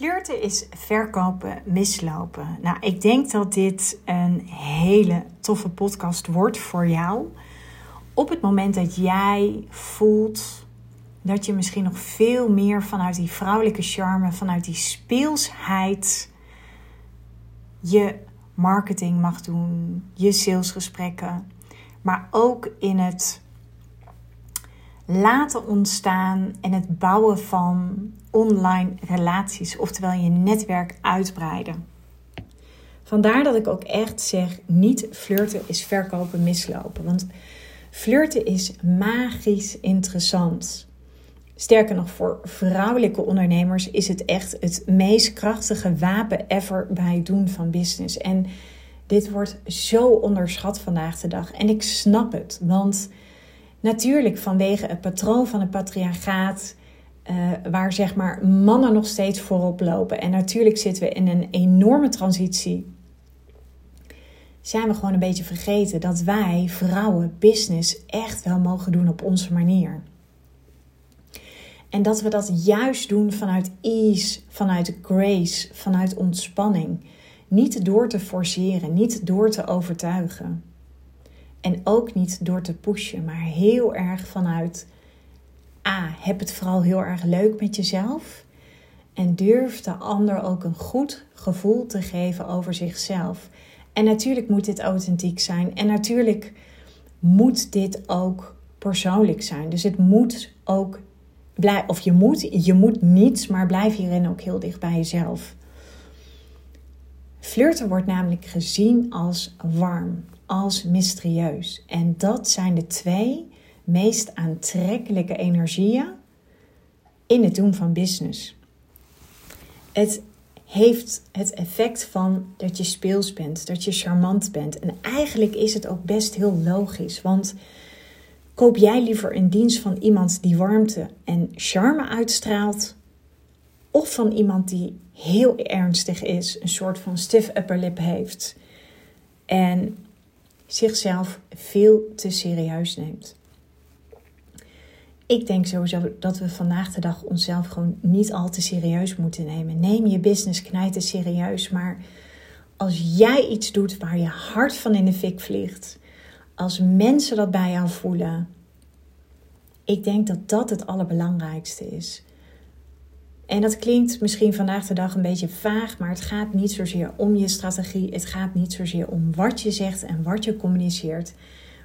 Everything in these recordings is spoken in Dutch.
Flirten is verkopen, mislopen. Nou, ik denk dat dit een hele toffe podcast wordt voor jou. Op het moment dat jij voelt dat je misschien nog veel meer vanuit die vrouwelijke charme, vanuit die speelsheid, je marketing mag doen, je salesgesprekken, maar ook in het laten ontstaan en het bouwen van online relaties, oftewel je netwerk uitbreiden. Vandaar dat ik ook echt zeg: niet flirten is verkopen mislopen. Want flirten is magisch interessant. Sterker nog, voor vrouwelijke ondernemers is het echt het meest krachtige wapen ever bij het doen van business. En dit wordt zo onderschat vandaag de dag. En ik snap het, want natuurlijk vanwege het patroon van het patriarchaat uh, waar zeg maar mannen nog steeds voorop lopen. En natuurlijk zitten we in een enorme transitie. Zijn we gewoon een beetje vergeten dat wij vrouwen business echt wel mogen doen op onze manier. En dat we dat juist doen vanuit ease, vanuit grace, vanuit ontspanning. Niet door te forceren, niet door te overtuigen. En ook niet door te pushen, maar heel erg vanuit A, heb het vooral heel erg leuk met jezelf. En durf de ander ook een goed gevoel te geven over zichzelf. En natuurlijk moet dit authentiek zijn. En natuurlijk moet dit ook persoonlijk zijn. Dus het moet ook. Of je moet, je moet niets, maar blijf hierin ook heel dicht bij jezelf. Flirten wordt namelijk gezien als warm, als mysterieus. En dat zijn de twee meest aantrekkelijke energieën in het doen van business. Het heeft het effect van dat je speels bent, dat je charmant bent. En eigenlijk is het ook best heel logisch, want koop jij liever een dienst van iemand die warmte en charme uitstraalt, of van iemand die heel ernstig is, een soort van stiff upper lip heeft en zichzelf veel te serieus neemt? ik denk sowieso dat we vandaag de dag onszelf gewoon niet al te serieus moeten nemen. Neem je business knijten serieus, maar als jij iets doet waar je hart van in de fik vliegt, als mensen dat bij jou voelen, ik denk dat dat het allerbelangrijkste is. En dat klinkt misschien vandaag de dag een beetje vaag, maar het gaat niet zozeer om je strategie. Het gaat niet zozeer om wat je zegt en wat je communiceert.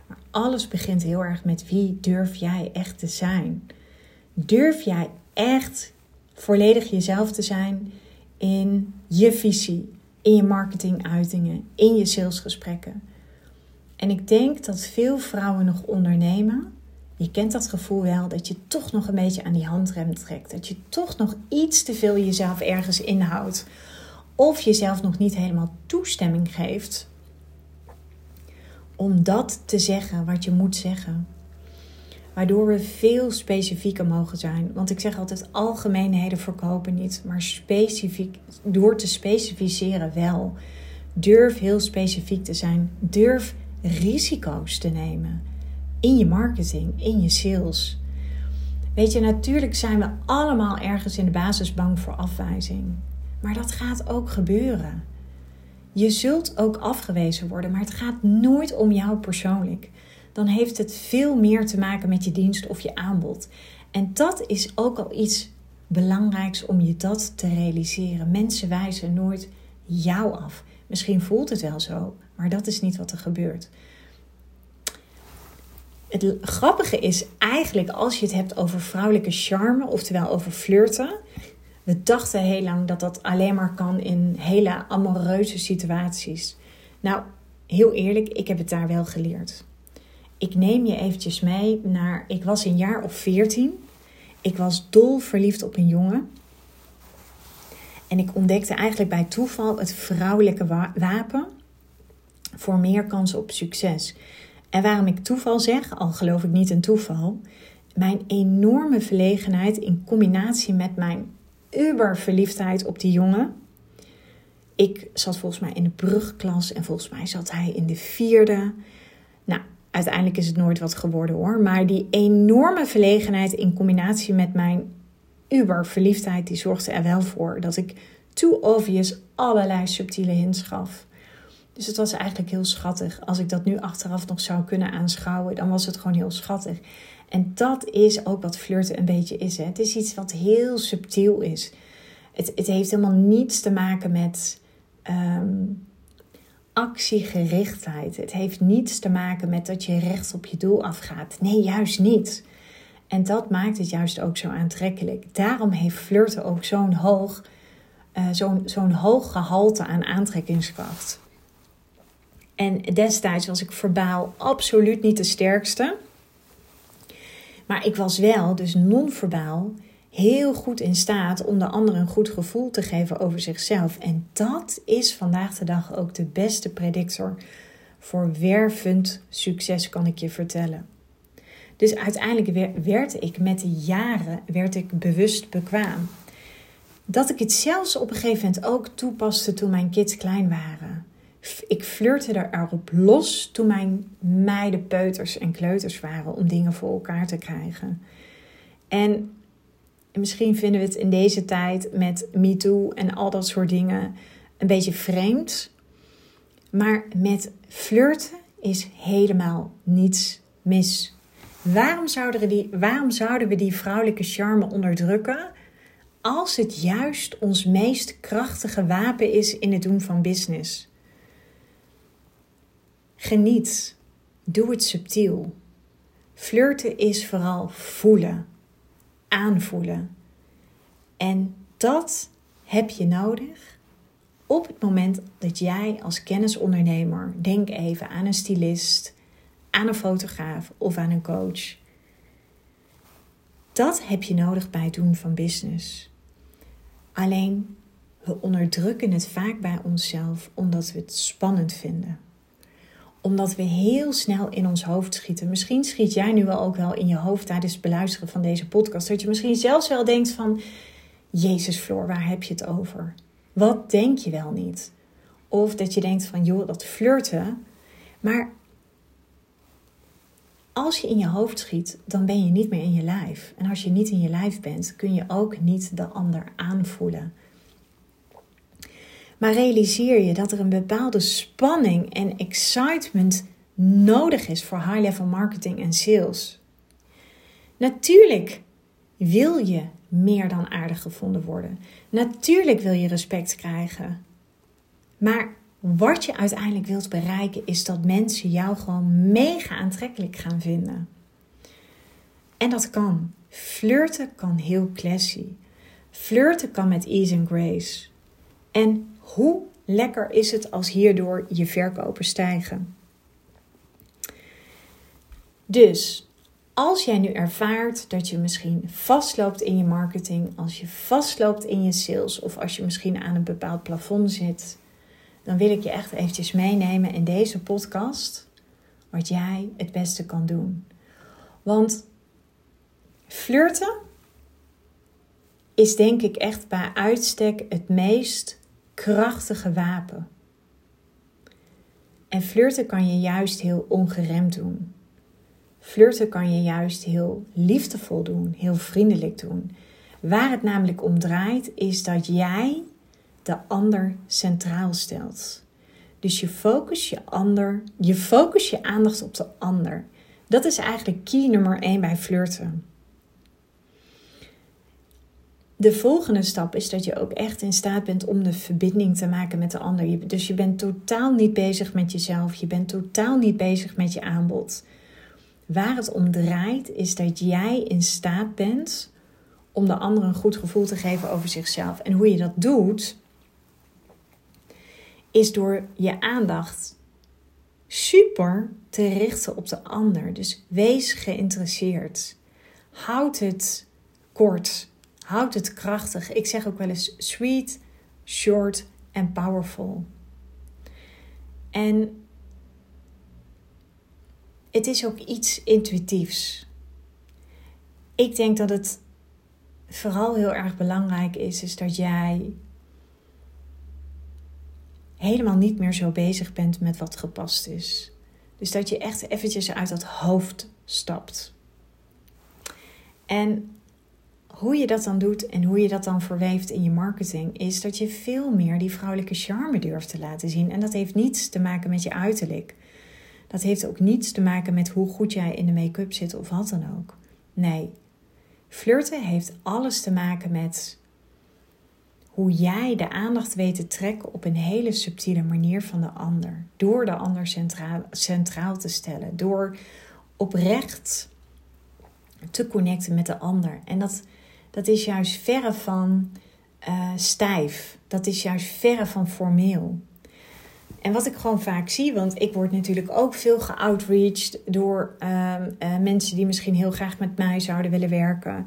Maar alles begint heel erg met wie durf jij echt te zijn? Durf jij echt volledig jezelf te zijn in je visie, in je marketinguitingen, in je salesgesprekken? En ik denk dat veel vrouwen nog ondernemen. Je kent dat gevoel wel dat je toch nog een beetje aan die handrem trekt. Dat je toch nog iets te veel jezelf ergens inhoudt. Of jezelf nog niet helemaal toestemming geeft om dat te zeggen wat je moet zeggen. Waardoor we veel specifieker mogen zijn. Want ik zeg altijd: algemeenheden verkopen niet, maar specifiek, door te specificeren wel. Durf heel specifiek te zijn. Durf risico's te nemen in je marketing, in je sales. Weet je, natuurlijk zijn we allemaal ergens in de basis bang voor afwijzing. Maar dat gaat ook gebeuren. Je zult ook afgewezen worden, maar het gaat nooit om jou persoonlijk. Dan heeft het veel meer te maken met je dienst of je aanbod. En dat is ook al iets belangrijks om je dat te realiseren. Mensen wijzen nooit jou af. Misschien voelt het wel zo, maar dat is niet wat er gebeurt. Het grappige is eigenlijk als je het hebt over vrouwelijke charme, oftewel over flirten, we dachten heel lang dat dat alleen maar kan in hele amoureuze situaties. Nou, heel eerlijk, ik heb het daar wel geleerd. Ik neem je eventjes mee naar. Ik was een jaar of veertien. Ik was dol verliefd op een jongen. En ik ontdekte eigenlijk bij toeval het vrouwelijke wapen voor meer kans op succes. En waarom ik toeval zeg, al geloof ik niet in toeval, mijn enorme verlegenheid in combinatie met mijn uber verliefdheid op die jongen. Ik zat volgens mij in de brugklas en volgens mij zat hij in de vierde. Nou, uiteindelijk is het nooit wat geworden hoor. Maar die enorme verlegenheid in combinatie met mijn uberverliefdheid die zorgde er wel voor dat ik too obvious allerlei subtiele hints gaf. Dus het was eigenlijk heel schattig. Als ik dat nu achteraf nog zou kunnen aanschouwen, dan was het gewoon heel schattig. En dat is ook wat flirten een beetje is. Hè? Het is iets wat heel subtiel is. Het, het heeft helemaal niets te maken met um, actiegerichtheid. Het heeft niets te maken met dat je recht op je doel afgaat. Nee, juist niet. En dat maakt het juist ook zo aantrekkelijk. Daarom heeft flirten ook zo'n hoog, uh, zo'n zo'n hoog gehalte aan aantrekkingskracht. En destijds was ik verbaal absoluut niet de sterkste. Maar ik was wel, dus non-verbaal, heel goed in staat om de ander een goed gevoel te geven over zichzelf. En dat is vandaag de dag ook de beste predictor voor wervend succes, kan ik je vertellen. Dus uiteindelijk werd ik met de jaren werd ik bewust bekwaam. Dat ik het zelfs op een gegeven moment ook toepaste toen mijn kids klein waren. Ik flirte er erop los toen mijn meiden peuters en kleuters waren om dingen voor elkaar te krijgen. En misschien vinden we het in deze tijd met MeToo en al dat soort dingen een beetje vreemd. Maar met flirten is helemaal niets mis. Waarom zouden, waarom zouden we die vrouwelijke charme onderdrukken als het juist ons meest krachtige wapen is in het doen van business? Geniet. Doe het subtiel. Flirten is vooral voelen, aanvoelen. En dat heb je nodig op het moment dat jij als kennisondernemer, denk even aan een stylist, aan een fotograaf of aan een coach. Dat heb je nodig bij het doen van business. Alleen we onderdrukken het vaak bij onszelf omdat we het spannend vinden omdat we heel snel in ons hoofd schieten. Misschien schiet jij nu wel ook wel in je hoofd tijdens het beluisteren van deze podcast. Dat je misschien zelfs wel denkt van... Jezus Floor, waar heb je het over? Wat denk je wel niet? Of dat je denkt van, joh, dat flirten. Maar als je in je hoofd schiet, dan ben je niet meer in je lijf. En als je niet in je lijf bent, kun je ook niet de ander aanvoelen. Maar realiseer je dat er een bepaalde spanning en excitement nodig is voor high-level marketing en sales. Natuurlijk wil je meer dan aardig gevonden worden. Natuurlijk wil je respect krijgen. Maar wat je uiteindelijk wilt bereiken is dat mensen jou gewoon mega aantrekkelijk gaan vinden. En dat kan. Flirten kan heel classy. Flirten kan met ease and grace. En hoe lekker is het als hierdoor je verkopen stijgen? Dus als jij nu ervaart dat je misschien vastloopt in je marketing, als je vastloopt in je sales of als je misschien aan een bepaald plafond zit, dan wil ik je echt eventjes meenemen in deze podcast wat jij het beste kan doen. Want flirten is denk ik echt bij uitstek het meest krachtige wapen. En flirten kan je juist heel ongeremd doen. Flirten kan je juist heel liefdevol doen, heel vriendelijk doen. Waar het namelijk om draait, is dat jij de ander centraal stelt. Dus je focus je ander, je focus je aandacht op de ander. Dat is eigenlijk key nummer 1 bij flirten de volgende stap is dat je ook echt in staat bent om de verbinding te maken met de ander. Dus je bent totaal niet bezig met jezelf. Je bent totaal niet bezig met je aanbod. Waar het om draait is dat jij in staat bent om de ander een goed gevoel te geven over zichzelf. En hoe je dat doet, is door je aandacht super te richten op de ander. Dus wees geïnteresseerd. Houd het kort. Houd het krachtig. Ik zeg ook wel eens sweet, short en powerful. En het is ook iets intuïtiefs. Ik denk dat het vooral heel erg belangrijk is, is dat jij helemaal niet meer zo bezig bent met wat gepast is. Dus dat je echt eventjes uit dat hoofd stapt. En hoe je dat dan doet en hoe je dat dan verweeft in je marketing, is dat je veel meer die vrouwelijke charme durft te laten zien. En dat heeft niets te maken met je uiterlijk. Dat heeft ook niets te maken met hoe goed jij in de make-up zit of wat dan ook. Nee, flirten heeft alles te maken met hoe jij de aandacht weet te trekken op een hele subtiele manier van de ander. Door de ander centraal, centraal te stellen. Door oprecht te connecten met de ander. En dat, dat is juist verre van uh, stijf. Dat is juist verre van formeel. En wat ik gewoon vaak zie, want ik word natuurlijk ook veel geoutreached door uh, uh, mensen die misschien heel graag met mij zouden willen werken.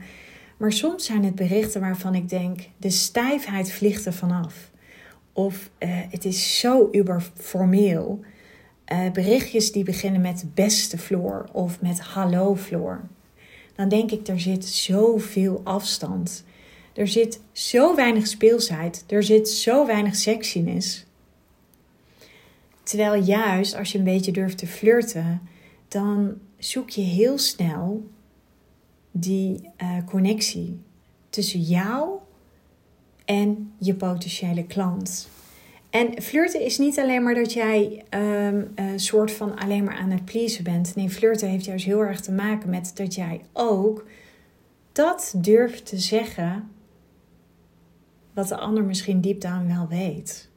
Maar soms zijn het berichten waarvan ik denk: de stijfheid vliegt er vanaf. Of uh, het is zo uberformeel. Berichtjes die beginnen met beste Floor of met hallo Floor. Dan denk ik, er zit zoveel afstand. Er zit zo weinig speelsheid. Er zit zo weinig sexiness. Terwijl juist als je een beetje durft te flirten, dan zoek je heel snel die uh, connectie tussen jou en je potentiële klant. En flirten is niet alleen maar dat jij een soort van alleen maar aan het pleasen bent. Nee, flirten heeft juist heel erg te maken met dat jij ook dat durft te zeggen wat de ander misschien diep down wel weet.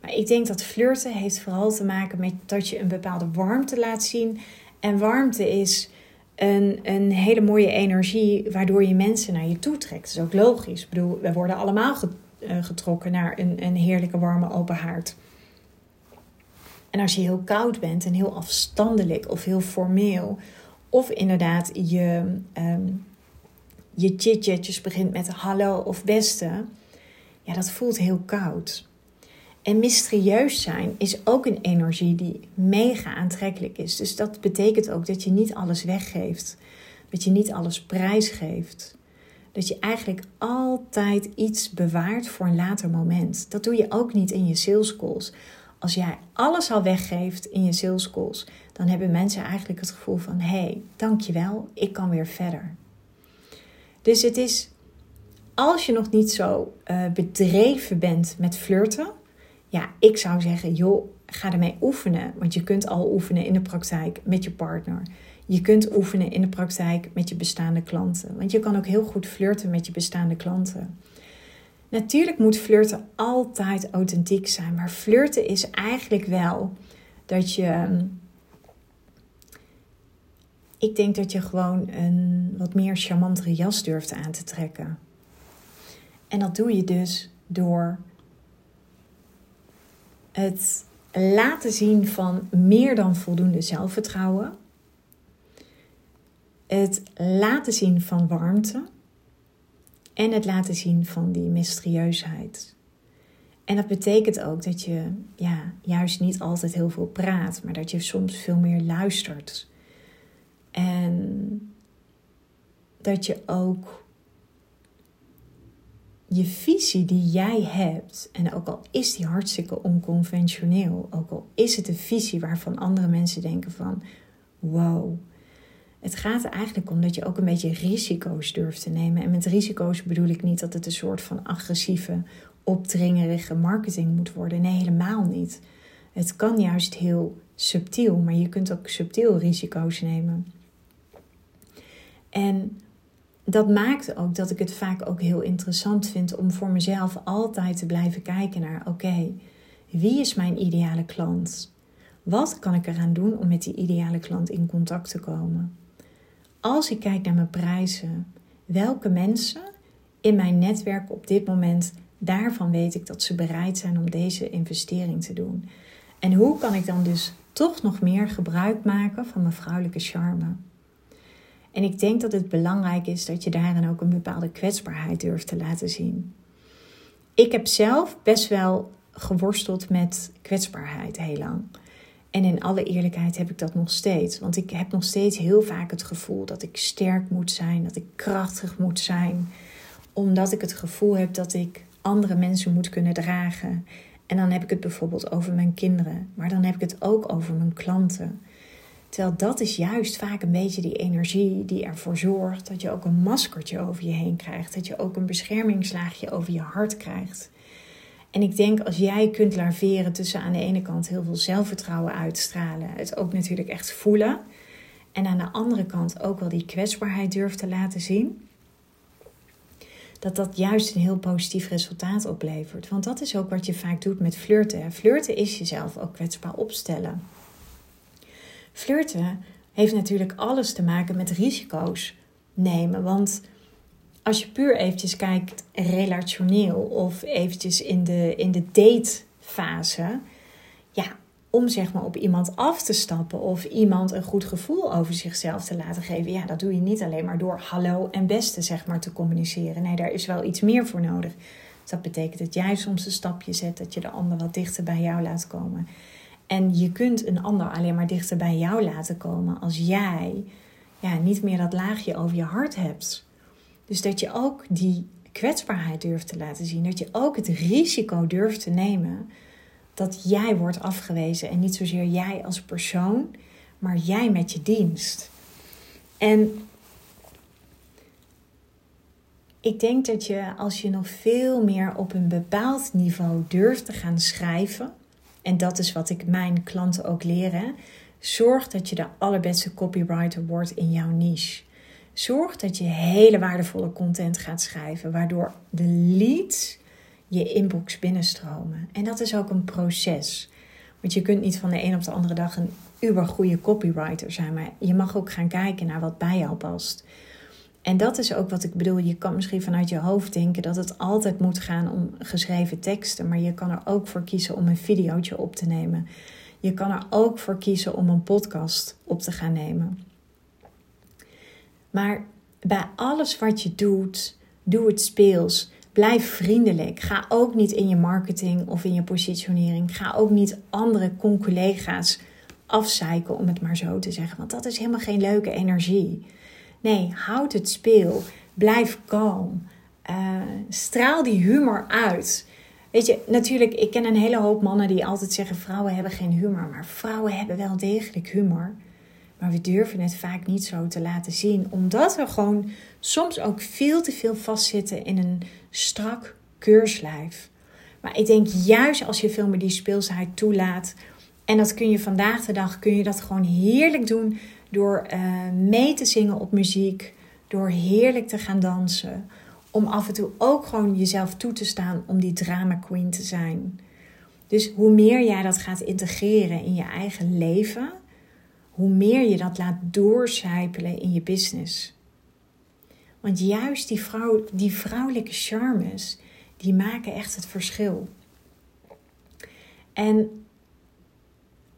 Maar ik denk dat flirten heeft vooral te maken met dat je een bepaalde warmte laat zien. En warmte is een, een hele mooie energie waardoor je mensen naar je toe trekt. Dat is ook logisch. Ik bedoel, we worden allemaal eh, getrokken naar een, een heerlijke warme open haard. En als je heel koud bent en heel afstandelijk of heel formeel, of inderdaad je, um, je chitchatjes begint met hallo of beste, ja, dat voelt heel koud. En mysterieus zijn is ook een energie die mega aantrekkelijk is. Dus dat betekent ook dat je niet alles weggeeft. Dat je niet alles prijsgeeft. Dat je eigenlijk altijd iets bewaart voor een later moment. Dat doe je ook niet in je sales calls. Als jij alles al weggeeft in je sales calls, dan hebben mensen eigenlijk het gevoel van: hé, hey, dankjewel, ik kan weer verder. Dus het is, als je nog niet zo uh, bedreven bent met flirten, ja, ik zou zeggen, joh, ga ermee oefenen. Want je kunt al oefenen in de praktijk met je partner. Je kunt oefenen in de praktijk met je bestaande klanten. Want je kan ook heel goed flirten met je bestaande klanten. Natuurlijk moet flirten altijd authentiek zijn. Maar flirten is eigenlijk wel dat je. Ik denk dat je gewoon een wat meer charmantere jas durft aan te trekken. En dat doe je dus door het laten zien van meer dan voldoende zelfvertrouwen. Het laten zien van warmte. En het laten zien van die mysterieusheid. En dat betekent ook dat je ja, juist niet altijd heel veel praat, maar dat je soms veel meer luistert. En dat je ook je visie die jij hebt, en ook al is die hartstikke onconventioneel, ook al is het een visie waarvan andere mensen denken van wow. Het gaat er eigenlijk om dat je ook een beetje risico's durft te nemen. En met risico's bedoel ik niet dat het een soort van agressieve, opdringerige marketing moet worden. Nee, helemaal niet. Het kan juist heel subtiel, maar je kunt ook subtiel risico's nemen. En dat maakt ook dat ik het vaak ook heel interessant vind om voor mezelf altijd te blijven kijken naar: oké, wie is mijn ideale klant? Wat kan ik eraan doen om met die ideale klant in contact te komen? Als ik kijk naar mijn prijzen, welke mensen in mijn netwerk op dit moment, daarvan weet ik dat ze bereid zijn om deze investering te doen? En hoe kan ik dan dus toch nog meer gebruik maken van mijn vrouwelijke charme? En ik denk dat het belangrijk is dat je daarin ook een bepaalde kwetsbaarheid durft te laten zien. Ik heb zelf best wel geworsteld met kwetsbaarheid heel lang. En in alle eerlijkheid heb ik dat nog steeds. Want ik heb nog steeds heel vaak het gevoel dat ik sterk moet zijn, dat ik krachtig moet zijn. Omdat ik het gevoel heb dat ik andere mensen moet kunnen dragen. En dan heb ik het bijvoorbeeld over mijn kinderen, maar dan heb ik het ook over mijn klanten. Terwijl dat is juist vaak een beetje die energie die ervoor zorgt dat je ook een maskertje over je heen krijgt. Dat je ook een beschermingslaagje over je hart krijgt. En ik denk als jij kunt laveren tussen aan de ene kant heel veel zelfvertrouwen uitstralen, het ook natuurlijk echt voelen. En aan de andere kant ook wel die kwetsbaarheid durft te laten zien dat dat juist een heel positief resultaat oplevert. Want dat is ook wat je vaak doet met flirten. Flirten is jezelf ook kwetsbaar opstellen. Flirten heeft natuurlijk alles te maken met risico's nemen. Want als je puur eventjes kijkt relationeel of eventjes in de, in de datefase, ja, om zeg maar op iemand af te stappen of iemand een goed gevoel over zichzelf te laten geven. Ja, dat doe je niet alleen maar door hallo en beste zeg maar te communiceren. Nee, daar is wel iets meer voor nodig. Dus dat betekent dat jij soms een stapje zet, dat je de ander wat dichter bij jou laat komen. En je kunt een ander alleen maar dichter bij jou laten komen als jij ja, niet meer dat laagje over je hart hebt. Dus dat je ook die kwetsbaarheid durft te laten zien. Dat je ook het risico durft te nemen dat jij wordt afgewezen. En niet zozeer jij als persoon, maar jij met je dienst. En ik denk dat je als je nog veel meer op een bepaald niveau durft te gaan schrijven, en dat is wat ik mijn klanten ook leren, zorg dat je de allerbeste copywriter wordt in jouw niche. Zorg dat je hele waardevolle content gaat schrijven, waardoor de leads je inbox binnenstromen. En dat is ook een proces. Want je kunt niet van de een op de andere dag een uber goede copywriter zijn, maar je mag ook gaan kijken naar wat bij jou past. En dat is ook wat ik bedoel. Je kan misschien vanuit je hoofd denken dat het altijd moet gaan om geschreven teksten, maar je kan er ook voor kiezen om een videootje op te nemen. Je kan er ook voor kiezen om een podcast op te gaan nemen. Maar bij alles wat je doet, doe het speels. Blijf vriendelijk. Ga ook niet in je marketing of in je positionering. Ga ook niet andere con-collega's afzeiken, om het maar zo te zeggen. Want dat is helemaal geen leuke energie. Nee, houd het speel. Blijf kalm. Uh, straal die humor uit. Weet je, natuurlijk, ik ken een hele hoop mannen die altijd zeggen: vrouwen hebben geen humor. Maar vrouwen hebben wel degelijk humor. Maar we durven het vaak niet zo te laten zien, omdat we gewoon soms ook veel te veel vastzitten in een strak keurslijf. Maar ik denk juist als je veel meer die speelsheid toelaat, en dat kun je vandaag de dag, kun je dat gewoon heerlijk doen door uh, mee te zingen op muziek, door heerlijk te gaan dansen, om af en toe ook gewoon jezelf toe te staan om die drama queen te zijn. Dus hoe meer jij dat gaat integreren in je eigen leven, hoe meer je dat laat doorcijpelen in je business. Want juist die, vrouw, die vrouwelijke charmes, die maken echt het verschil. En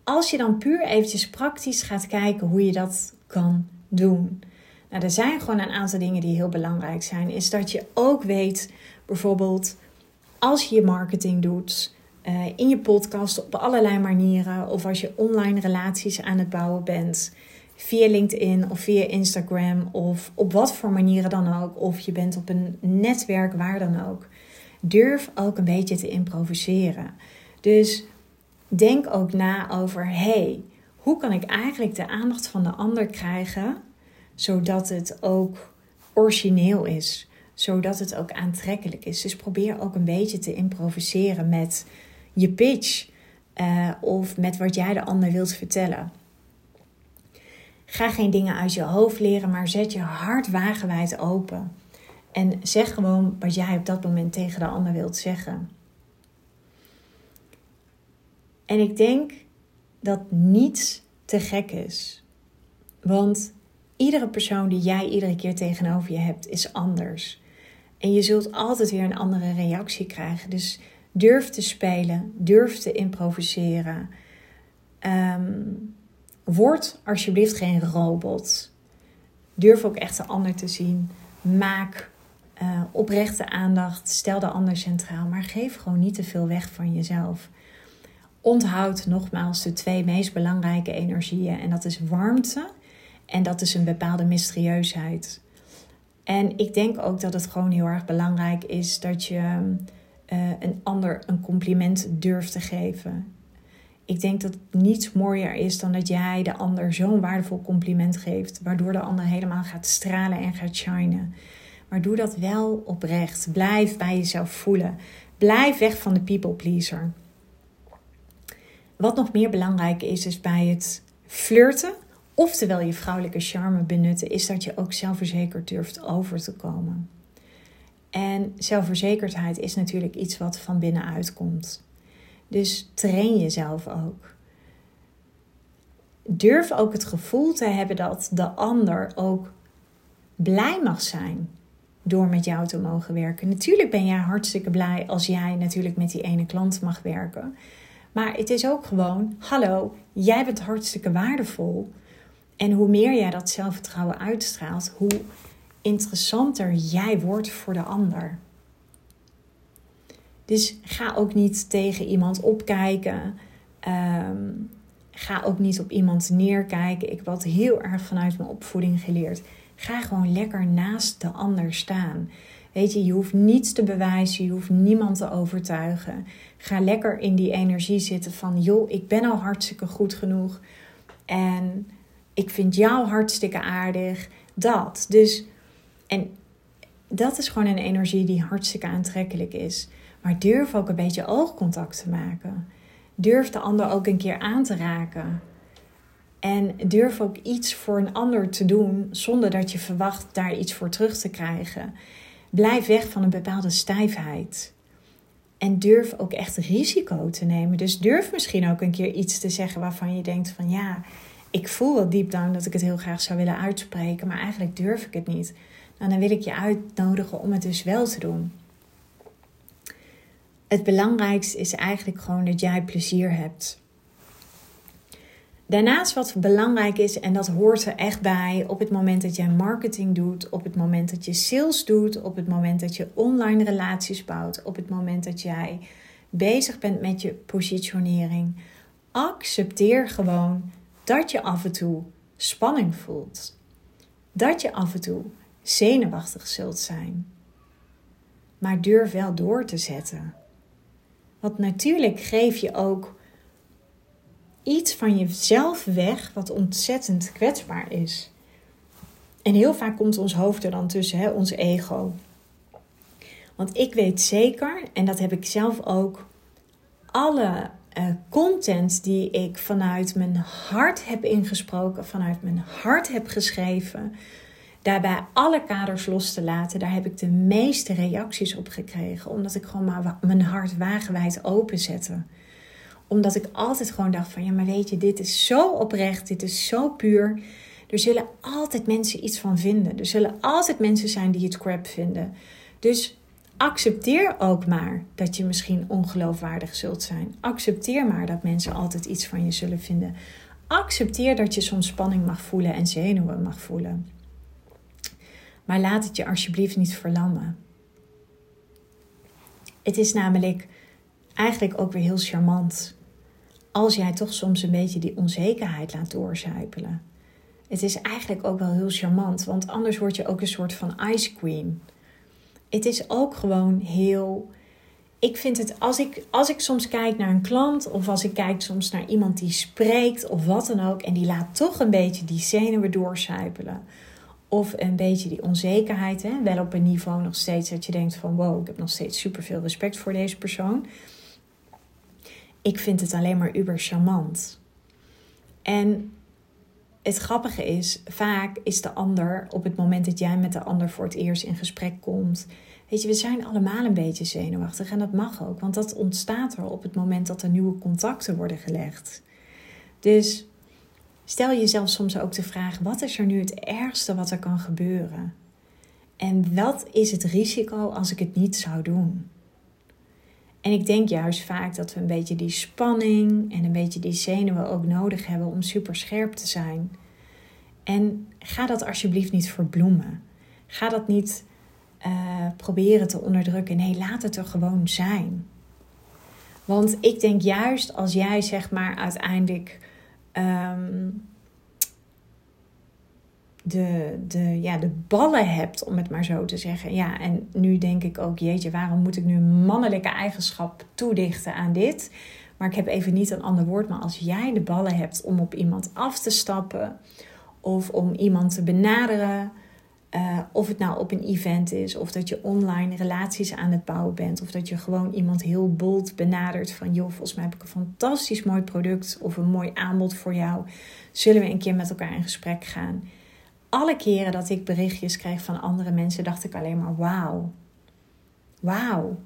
als je dan puur eventjes praktisch gaat kijken hoe je dat kan doen. Nou, er zijn gewoon een aantal dingen die heel belangrijk zijn. Is dat je ook weet, bijvoorbeeld, als je je marketing doet, uh, in je podcast op allerlei manieren. Of als je online relaties aan het bouwen bent. Via LinkedIn of via Instagram. Of op wat voor manieren dan ook. Of je bent op een netwerk, waar dan ook. Durf ook een beetje te improviseren. Dus denk ook na over: hey, hoe kan ik eigenlijk de aandacht van de ander krijgen, zodat het ook origineel is, zodat het ook aantrekkelijk is. Dus probeer ook een beetje te improviseren met je pitch uh, of met wat jij de ander wilt vertellen. Ga geen dingen uit je hoofd leren, maar zet je hart wagenwijd open. En zeg gewoon wat jij op dat moment tegen de ander wilt zeggen. En ik denk dat niets te gek is. Want iedere persoon die jij iedere keer tegenover je hebt, is anders. En je zult altijd weer een andere reactie krijgen. Dus Durf te spelen, durf te improviseren. Um, word alsjeblieft geen robot. Durf ook echt de ander te zien. Maak uh, oprechte aandacht. Stel de ander centraal. Maar geef gewoon niet te veel weg van jezelf. Onthoud nogmaals de twee meest belangrijke energieën. En dat is warmte. En dat is een bepaalde mysterieusheid. En ik denk ook dat het gewoon heel erg belangrijk is dat je uh, een ander een compliment durft te geven. Ik denk dat niets mooier is dan dat jij de ander zo'n waardevol compliment geeft, waardoor de ander helemaal gaat stralen en gaat shinen. Maar doe dat wel oprecht. Blijf bij jezelf voelen. Blijf weg van de people pleaser. Wat nog meer belangrijk is, is bij het flirten, oftewel je vrouwelijke charme benutten, is dat je ook zelfverzekerd durft over te komen. En zelfverzekerdheid is natuurlijk iets wat van binnenuit komt. Dus train jezelf ook. Durf ook het gevoel te hebben dat de ander ook blij mag zijn door met jou te mogen werken. Natuurlijk ben jij hartstikke blij als jij natuurlijk met die ene klant mag werken. Maar het is ook gewoon, hallo, jij bent hartstikke waardevol. En hoe meer jij dat zelfvertrouwen uitstraalt, hoe interessanter jij wordt voor de ander. Dus ga ook niet tegen iemand opkijken. Ehm, ga ook niet op iemand neerkijken. Ik wat heel erg vanuit mijn opvoeding geleerd. Ga gewoon lekker naast de ander staan. Weet je, je hoeft niets te bewijzen, je hoeft niemand te overtuigen. Ga lekker in die energie zitten van, joh, ik ben al hartstikke goed genoeg. En ik vind jou hartstikke aardig. Dat. Dus, en dat is gewoon een energie die hartstikke aantrekkelijk is. Maar durf ook een beetje oogcontact te maken. Durf de ander ook een keer aan te raken. En durf ook iets voor een ander te doen zonder dat je verwacht daar iets voor terug te krijgen. Blijf weg van een bepaalde stijfheid. En durf ook echt risico te nemen. Dus durf misschien ook een keer iets te zeggen waarvan je denkt van ja, ik voel wel diep down dat ik het heel graag zou willen uitspreken, maar eigenlijk durf ik het niet. Nou, dan wil ik je uitnodigen om het dus wel te doen. Het belangrijkste is eigenlijk gewoon dat jij plezier hebt. Daarnaast wat belangrijk is, en dat hoort er echt bij op het moment dat jij marketing doet, op het moment dat je sales doet, op het moment dat je online relaties bouwt, op het moment dat jij bezig bent met je positionering. Accepteer gewoon dat je af en toe spanning voelt. Dat je af en toe zenuwachtig zult zijn. Maar durf wel door te zetten. Want natuurlijk geef je ook iets van jezelf weg wat ontzettend kwetsbaar is. En heel vaak komt ons hoofd er dan tussen, hè, ons ego. Want ik weet zeker, en dat heb ik zelf ook, alle uh, content die ik vanuit mijn hart heb ingesproken, vanuit mijn hart heb geschreven, daarbij alle kaders los te laten, daar heb ik de meeste reacties op gekregen. Omdat ik gewoon maar mijn hart wagenwijd openzette omdat ik altijd gewoon dacht van ja, maar weet je, dit is zo oprecht, dit is zo puur. Er zullen altijd mensen iets van vinden. Er zullen altijd mensen zijn die het crap vinden. Dus accepteer ook maar dat je misschien ongeloofwaardig zult zijn. Accepteer maar dat mensen altijd iets van je zullen vinden. Accepteer dat je soms spanning mag voelen en zenuwen mag voelen. Maar laat het je alsjeblieft niet verlammen. Het is namelijk eigenlijk ook weer heel charmant als jij toch soms een beetje die onzekerheid laat doorzuipelen. Het is eigenlijk ook wel heel charmant, want anders word je ook een soort van ice queen. Het is ook gewoon heel. Ik vind het, als ik, als ik soms kijk naar een klant of als ik kijk soms naar iemand die spreekt of wat dan ook, en die laat toch een beetje die zenuwen doorzuipelen. Of een beetje die onzekerheid, hè? wel op een niveau nog steeds dat je denkt van wow, ik heb nog steeds super veel respect voor deze persoon ik vind het alleen maar uber charmant. En het grappige is, vaak is de ander op het moment dat jij met de ander voor het eerst in gesprek komt. Weet je, we zijn allemaal een beetje zenuwachtig en dat mag ook, want dat ontstaat er op het moment dat er nieuwe contacten worden gelegd. Dus stel jezelf soms ook de vraag: wat is er nu het ergste wat er kan gebeuren? En wat is het risico als ik het niet zou doen? En ik denk juist vaak dat we een beetje die spanning en een beetje die zenuwen ook nodig hebben om super scherp te zijn. En ga dat alsjeblieft niet verbloemen. Ga dat niet uh, proberen te onderdrukken. Nee, laat het er gewoon zijn. Want ik denk juist als jij zeg maar uiteindelijk um, de, de, ja, de ballen hebt, om het maar zo te zeggen. Ja, en nu denk ik ook, jeetje, waarom moet ik nu mannelijke eigenschap toedichten aan dit? Maar ik heb even niet een ander woord. Maar als jij de ballen hebt om op iemand af te stappen of om iemand te benaderen. Uh, of het nou op een event is, of dat je online relaties aan het bouwen bent, of dat je gewoon iemand heel bold benadert van joh, volgens mij heb ik een fantastisch mooi product of een mooi aanbod voor jou. Zullen we een keer met elkaar in gesprek gaan? Alle keren dat ik berichtjes kreeg van andere mensen, dacht ik alleen maar wauw. Wauw.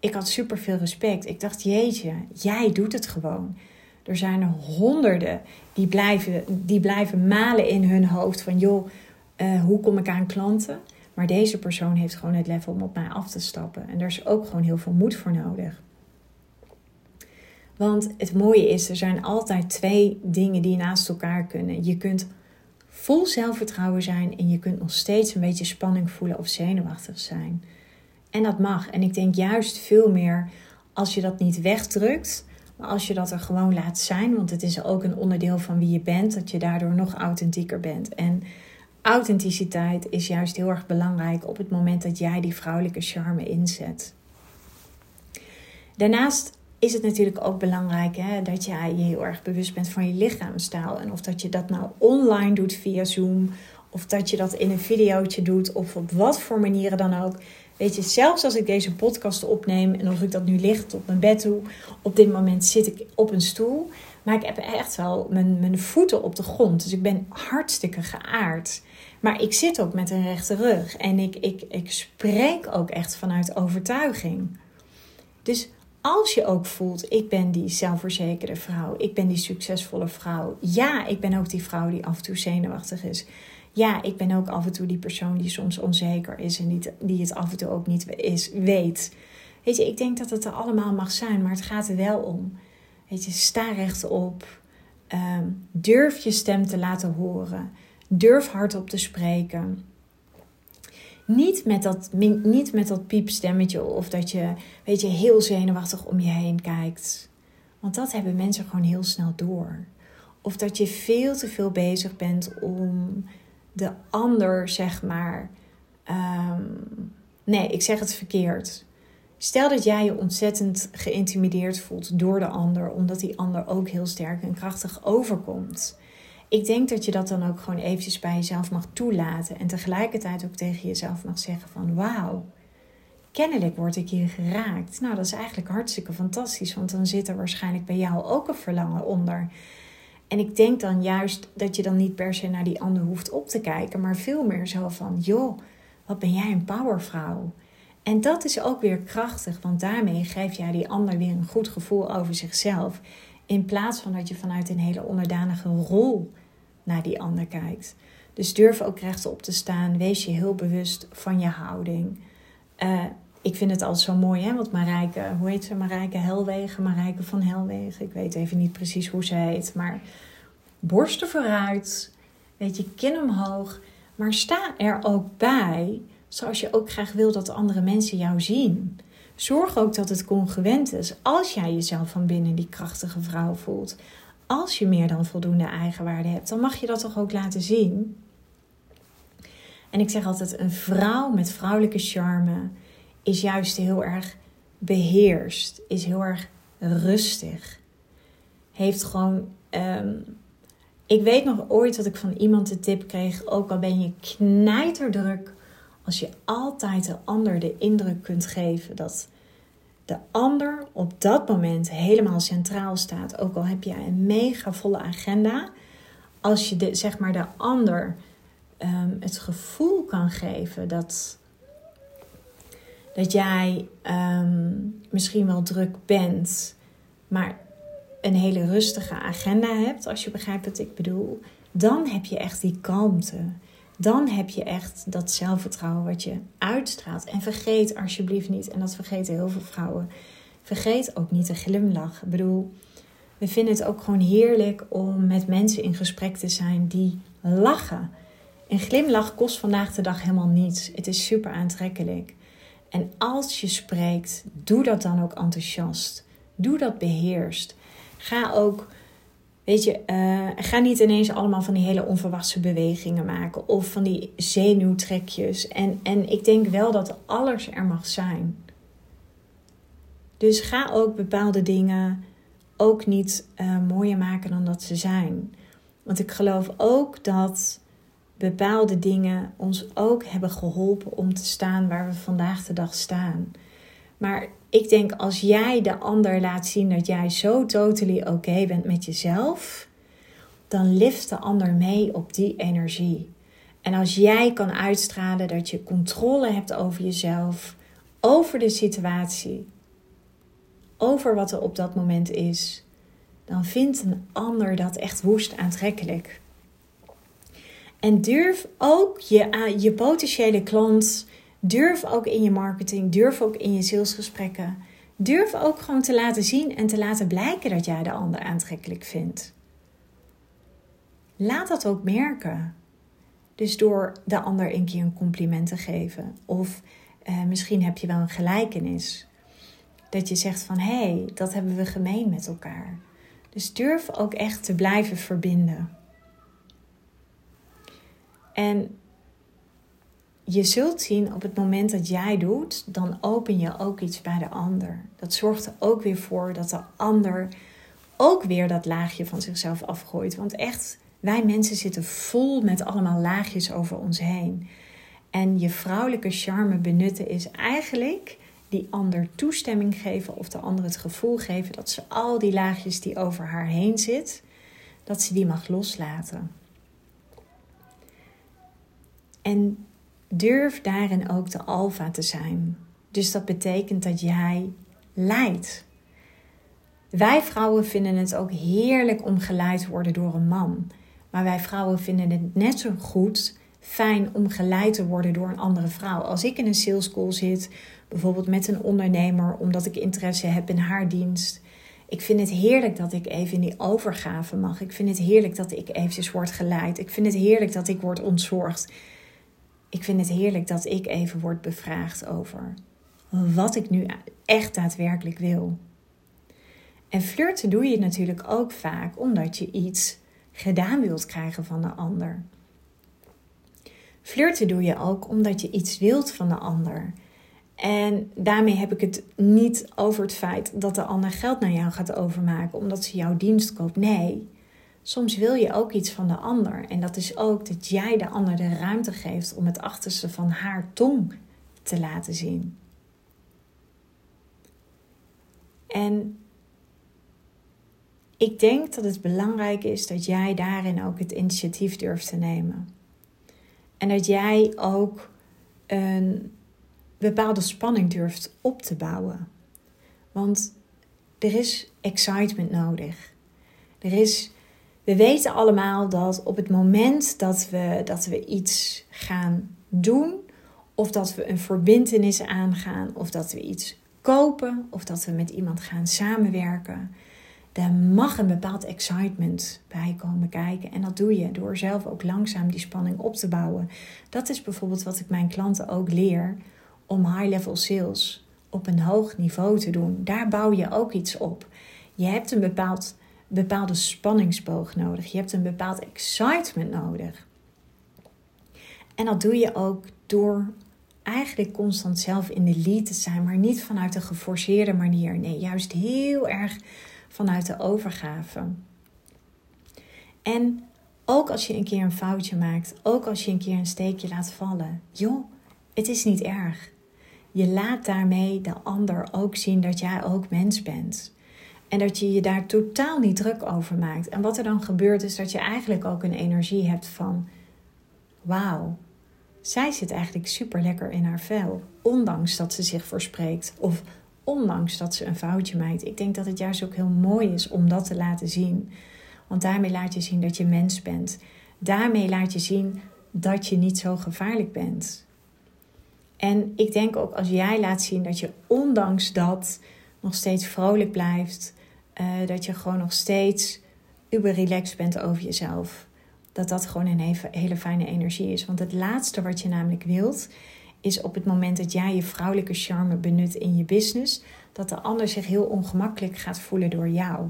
Ik had super veel respect. Ik dacht, jeetje, jij doet het gewoon. Er zijn er honderden die blijven, die blijven malen in hun hoofd van joh, uh, hoe kom ik aan klanten? Maar deze persoon heeft gewoon het level om op mij af te stappen. En daar is ook gewoon heel veel moed voor nodig. Want het mooie is, er zijn altijd twee dingen die naast elkaar kunnen. Je kunt vol zelfvertrouwen zijn en je kunt nog steeds een beetje spanning voelen of zenuwachtig zijn. En dat mag. En ik denk juist veel meer als je dat niet wegdrukt, maar als je dat er gewoon laat zijn, want het is ook een onderdeel van wie je bent, dat je daardoor nog authentieker bent. En authenticiteit is juist heel erg belangrijk op het moment dat jij die vrouwelijke charme inzet. Daarnaast is het natuurlijk ook belangrijk hè, dat jij je heel erg bewust bent van je lichaamstaal. En of dat je dat nou online doet via Zoom, of dat je dat in een videootje doet, of op wat voor manieren dan ook. Weet je, zelfs als ik deze podcast opneem en of ik dat nu licht op mijn bed doe, op dit moment zit ik op een stoel. Maar ik heb echt wel mijn, mijn voeten op de grond. Dus ik ben hartstikke geaard. Maar ik zit ook met een rechte rug. En ik, ik, ik spreek ook echt vanuit overtuiging. Dus als je ook voelt, ik ben die zelfverzekerde vrouw, ik ben die succesvolle vrouw. Ja, ik ben ook die vrouw die af en toe zenuwachtig is. Ja, ik ben ook af en toe die persoon die soms onzeker is en die, die het af en toe ook niet is, weet. Weet je, ik denk dat het er allemaal mag zijn, maar het gaat er wel om. Weet je, sta rechtop. Um, durf je stem te laten horen. Durf hardop te spreken. Niet met, dat, niet met dat piepstemmetje of dat je, weet je, heel zenuwachtig om je heen kijkt. Want dat hebben mensen gewoon heel snel door. Of dat je veel te veel bezig bent om de ander, zeg maar. Ehm, nee, ik zeg het verkeerd. Stel dat jij je ontzettend geïntimideerd voelt door de ander, omdat die ander ook heel sterk en krachtig overkomt. Ik denk dat je dat dan ook gewoon eventjes bij jezelf mag toelaten en tegelijkertijd ook tegen jezelf mag zeggen van wauw, kennelijk word ik hier geraakt. Nou, dat is eigenlijk hartstikke fantastisch, want dan zit er waarschijnlijk bij jou ook een verlangen onder. En ik denk dan juist dat je dan niet per se naar die ander hoeft op te kijken, maar veel meer zo van joh, wat ben jij een powervrouw. En dat is ook weer krachtig, want daarmee geef jij die ander weer een goed gevoel over zichzelf. In plaats van dat je vanuit een hele onderdanige rol naar die ander kijkt. Dus durf ook rechtop te staan. Wees je heel bewust van je houding. Uh, ik vind het altijd zo mooi, hè? Want Marijke, hoe heet ze? Marijke Helwegen, Marijke van Helwegen. Ik weet even niet precies hoe ze heet. Maar borsten vooruit. Weet je, kin omhoog. Maar sta er ook bij zoals je ook graag wil dat andere mensen jou zien. Zorg ook dat het congruent is als jij jezelf van binnen die krachtige vrouw voelt. Als je meer dan voldoende eigenwaarde hebt, dan mag je dat toch ook laten zien. En ik zeg altijd: een vrouw met vrouwelijke charme is juist heel erg beheerst, is heel erg rustig. Heeft gewoon. Ehm, ik weet nog ooit dat ik van iemand de tip kreeg: ook al ben je knijterdruk als je altijd de ander de indruk kunt geven dat de ander op dat moment helemaal centraal staat, ook al heb je een mega volle agenda, als je de, zeg maar de ander um, het gevoel kan geven dat, dat jij um, misschien wel druk bent, maar een hele rustige agenda hebt, als je begrijpt wat ik bedoel, dan heb je echt die kalmte dan heb je echt dat zelfvertrouwen wat je uitstraalt. En vergeet alsjeblieft niet, en dat vergeten heel veel vrouwen, vergeet ook niet de glimlach. Ik bedoel, we vinden het ook gewoon heerlijk om met mensen in gesprek te zijn die lachen. Een glimlach kost vandaag de dag helemaal niets. Het is super aantrekkelijk. En als je spreekt, doe dat dan ook enthousiast. Doe dat beheerst. Ga ook Weet je, uh, ga niet ineens allemaal van die hele onverwachte bewegingen maken of van die zenuwtrekjes. En, en ik denk wel dat alles er mag zijn. Dus ga ook bepaalde dingen ook niet uh, mooier maken dan dat ze zijn. Want ik geloof ook dat bepaalde dingen ons ook hebben geholpen om te staan waar we vandaag de dag staan. Maar ik denk als jij de ander laat zien dat jij zo totally oké bent met jezelf, dan lift de ander mee op die energie. En als jij kan uitstralen dat je controle hebt over jezelf, over de situatie, over wat er op dat moment is, dan vindt een ander dat echt woest aantrekkelijk. En durf ook je, je potentiële klant, durf ook in je marketing, durf ook in je salesgesprekken, durf ook gewoon te laten zien en te laten blijken dat jij de ander aantrekkelijk vindt. Laat dat ook merken. Dus door de ander een keer een compliment te geven. Of eh, misschien heb je wel een gelijkenis. Dat je zegt van hé, hey, dat hebben we gemeen met elkaar. Dus durf ook echt te blijven verbinden. En je zult zien op het moment dat jij doet, dan open je ook iets bij de ander. Dat zorgt er ook weer voor dat de ander ook weer dat laagje van zichzelf afgooit. Want echt, wij mensen zitten vol met allemaal laagjes over ons heen. En je vrouwelijke charme benutten is eigenlijk die ander toestemming geven of de ander het gevoel geven dat ze al die laagjes die over haar heen zit, dat ze die mag loslaten. En durf daarin ook de alfa te zijn. Dus dat betekent dat jij leidt. Wij vrouwen vinden het ook heerlijk om geleid te worden door een man. Maar wij vrouwen vinden het net zo goed fijn om geleid te worden door een andere vrouw. Als ik in een sales call zit, bijvoorbeeld met een ondernemer, omdat ik interesse heb in haar dienst. Ik vind het heerlijk dat ik even in die overgave mag. Ik vind het heerlijk dat ik eventjes word geleid. Ik vind het heerlijk dat ik word ontzorgd. Ik vind het heerlijk dat ik even word bevraagd over wat ik nu echt daadwerkelijk wil. En flirten doe je natuurlijk ook vaak omdat je iets gedaan wilt krijgen van de ander. Flirten doe je ook omdat je iets wilt van de ander. En daarmee heb ik het niet over het feit dat de ander geld naar jou gaat overmaken omdat ze jouw dienst koopt. Nee, soms wil je ook iets van de ander. En dat is ook dat jij de ander de ruimte geeft om het achterste van haar tong te laten zien. En ik denk dat het belangrijk is dat jij daarin ook het initiatief durft te nemen. En dat jij ook een bepaalde spanning durft op te bouwen. Want er is excitement nodig. Er is, we weten allemaal dat op het moment dat we, dat we iets gaan doen, of dat we een verbindenis aangaan, of dat we iets kopen, of dat we met iemand gaan samenwerken, daar mag een bepaald excitement bij komen kijken. En dat doe je door zelf ook langzaam die spanning op te bouwen. Dat is bijvoorbeeld wat ik mijn klanten ook leer om high-level sales op een hoog niveau te doen. Daar bouw je ook iets op. Je hebt een bepaald, bepaalde spanningsboog nodig. Je hebt een bepaald excitement nodig. En dat doe je ook door eigenlijk constant zelf in de lead te zijn, maar niet vanuit een geforceerde manier. Nee, juist heel erg vanuit de overgave. En ook als je een keer een foutje maakt, ook als je een keer een steekje laat vallen, joh, het is niet erg. Je laat daarmee de ander ook zien dat jij ook mens bent. En dat je je daar totaal niet druk over maakt. En wat er dan gebeurt is dat je eigenlijk ook een energie hebt van: wauw, zij zit eigenlijk super lekker in haar vel. Ondanks dat ze zich verspreekt. Of ondanks dat ze een foutje maakt. Ik denk dat het juist ook heel mooi is om dat te laten zien. Want daarmee laat je zien dat je mens bent. Daarmee laat je zien dat je niet zo gevaarlijk bent. En ik denk ook als jij laat zien dat je ondanks dat nog steeds vrolijk blijft, uh, dat je gewoon nog steeds uber relaxed bent over jezelf, dat dat gewoon een hele fijne energie is. Want het laatste wat je namelijk wilt, is op het moment dat jij je vrouwelijke charme benut in je business, dat de ander zich heel ongemakkelijk gaat voelen door jou.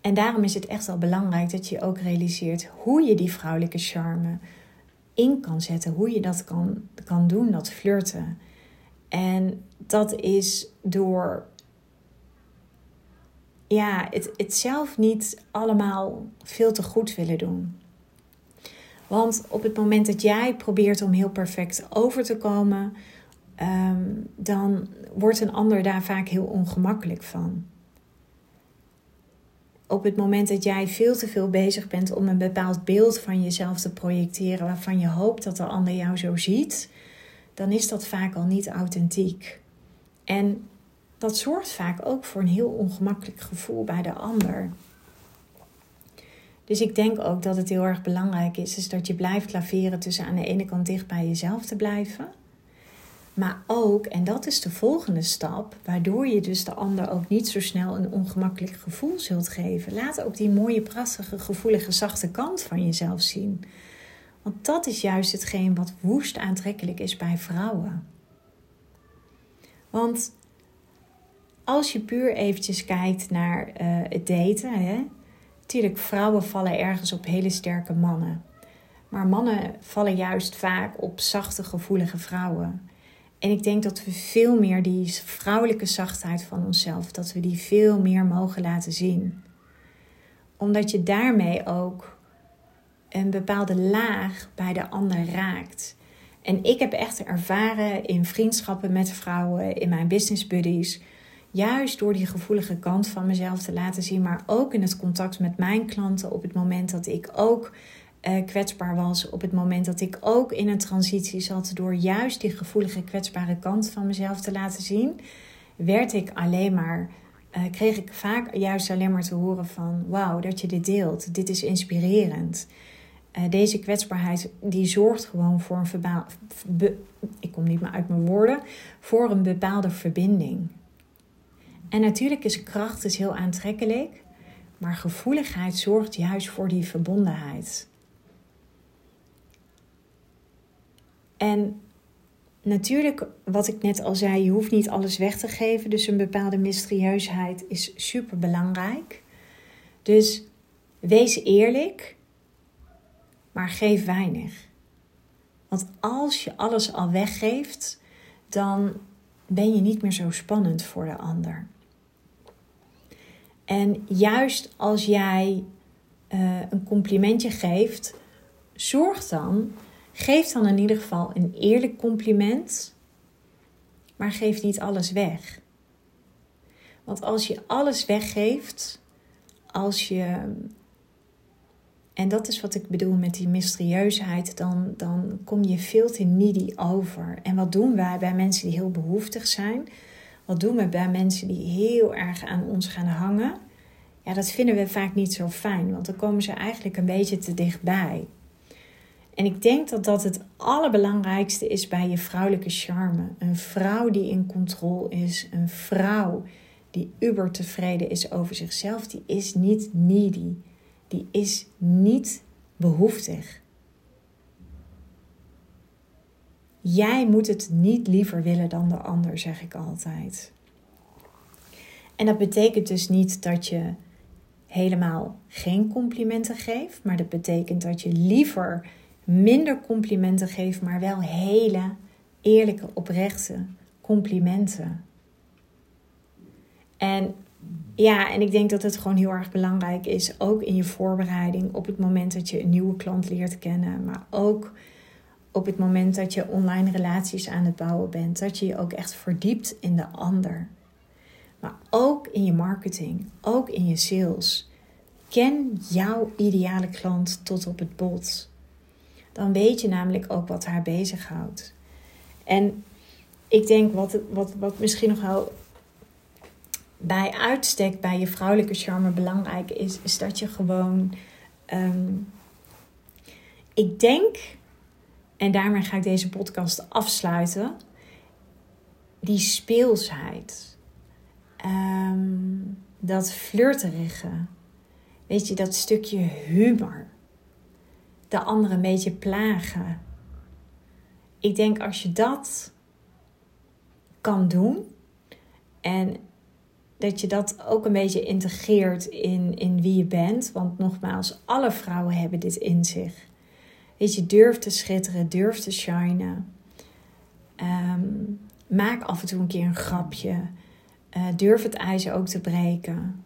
En daarom is het echt wel belangrijk dat je ook realiseert hoe je die vrouwelijke charme in kan zetten, hoe je dat kan, kan doen, dat flirten. En dat is door ja, het, het zelf niet allemaal veel te goed willen doen. Want op het moment dat jij probeert om heel perfect over te komen, ehm, dan wordt een ander daar vaak heel ongemakkelijk van. Op het moment dat jij veel te veel bezig bent om een bepaald beeld van jezelf te projecteren waarvan je hoopt dat de ander jou zo ziet, dan is dat vaak al niet authentiek. En dat zorgt vaak ook voor een heel ongemakkelijk gevoel bij de ander. Dus ik denk ook dat het heel erg belangrijk is, is dat je blijft laveren tussen aan de ene kant dicht bij jezelf te blijven. Maar ook, en dat is de volgende stap, waardoor je dus de ander ook niet zo snel een ongemakkelijk gevoel zult geven. Laat ook die mooie, prachtige, gevoelige, zachte kant van jezelf zien. Want dat is juist hetgeen wat woest aantrekkelijk is bij vrouwen. Want als je puur eventjes kijkt naar uh, het daten, hè, natuurlijk, vrouwen vallen ergens op hele sterke mannen. Maar mannen vallen juist vaak op zachte, gevoelige vrouwen. En ik denk dat we veel meer die vrouwelijke zachtheid van onszelf, dat we die veel meer mogen laten zien. Omdat je daarmee ook een bepaalde laag bij de ander raakt. En ik heb echt ervaren in vriendschappen met vrouwen, in mijn business buddies, juist door die gevoelige kant van mezelf te laten zien, maar ook in het contact met mijn klanten op het moment dat ik ook uh, kwetsbaar was, op het moment dat ik ook in een transitie zat, door juist die gevoelige, kwetsbare kant van mezelf te laten zien, werd ik alleen maar, uh, kreeg ik vaak juist alleen maar te horen van, wauw, dat je dit deelt, dit is inspirerend. Uh, deze kwetsbaarheid die zorgt gewoon voor een verbaal, ik kom niet meer uit mijn woorden, voor een bepaalde verbinding. En natuurlijk is kracht dus heel aantrekkelijk, maar gevoeligheid zorgt juist voor die verbondenheid. En natuurlijk, wat ik net al zei, je hoeft niet alles weg te geven. Dus een bepaalde mysterieusheid is super belangrijk. Dus wees eerlijk, maar geef weinig. Want als je alles al weggeeft, dan ben je niet meer zo spannend voor de ander. En juist als jij uh, een complimentje geeft, zorg dan Geef dan in ieder geval een eerlijk compliment, maar geef niet alles weg. Want als je alles weggeeft, als je. En dat is wat ik bedoel met die mysterieusheid, dan, dan kom je veel te needy over. En wat doen wij bij mensen die heel behoeftig zijn? Wat doen we bij mensen die heel erg aan ons gaan hangen? Ja, dat vinden we vaak niet zo fijn, want dan komen ze eigenlijk een beetje te dichtbij. En ik denk dat dat het allerbelangrijkste is bij je vrouwelijke charme. Een vrouw die in controle is, een vrouw die uber tevreden is over zichzelf, die is niet needy. Die is niet behoeftig. Jij moet het niet liever willen dan de ander, zeg ik altijd. En dat betekent dus niet dat je helemaal geen complimenten geeft, maar dat betekent dat je liever minder complimenten geef, maar wel hele eerlijke, oprechte complimenten. En ja, en ik denk dat het gewoon heel erg belangrijk is, ook in je voorbereiding, op het moment dat je een nieuwe klant leert kennen, maar ook op het moment dat je online relaties aan het bouwen bent, dat je je ook echt verdiept in de ander. Maar ook in je marketing, ook in je sales. Ken jouw ideale klant tot op het bot dan weet je namelijk ook wat haar bezighoudt. En ik denk wat, wat, wat misschien nog wel bij uitstek bij je vrouwelijke charme belangrijk is, is dat je gewoon. Ehm, ik denk, en daarmee ga ik deze podcast afsluiten, die speelsheid, um, dat flirterige, weet je, dat stukje humor de ander een beetje plagen. Ik denk als je dat kan doen en dat je dat ook een beetje integreert in, in wie je bent. Want nogmaals, alle vrouwen hebben dit in zich. Weet je, durf te schitteren, durf te shinen. Ehm, maak af en toe een keer een grapje. Uh, durf het ijzer ook te breken.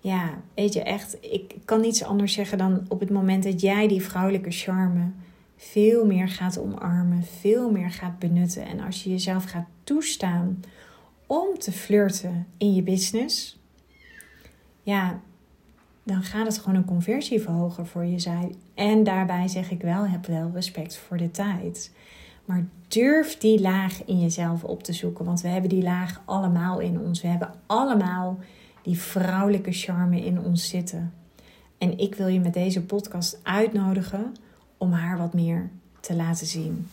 ja, weet je echt, ik kan niets anders zeggen dan op het moment dat jij die vrouwelijke charme veel meer gaat omarmen, veel meer gaat benutten. En als je jezelf gaat toestaan om te flirten in je business, ja, dan gaat het gewoon een conversieverhoger voor je. En daarbij zeg ik wel, heb wel respect voor de tijd. Maar durf die laag in jezelf op te zoeken, want we hebben die laag allemaal in ons. We hebben allemaal die vrouwelijke charme in ons zitten. En ik wil je met deze podcast uitnodigen om haar wat meer te laten zien.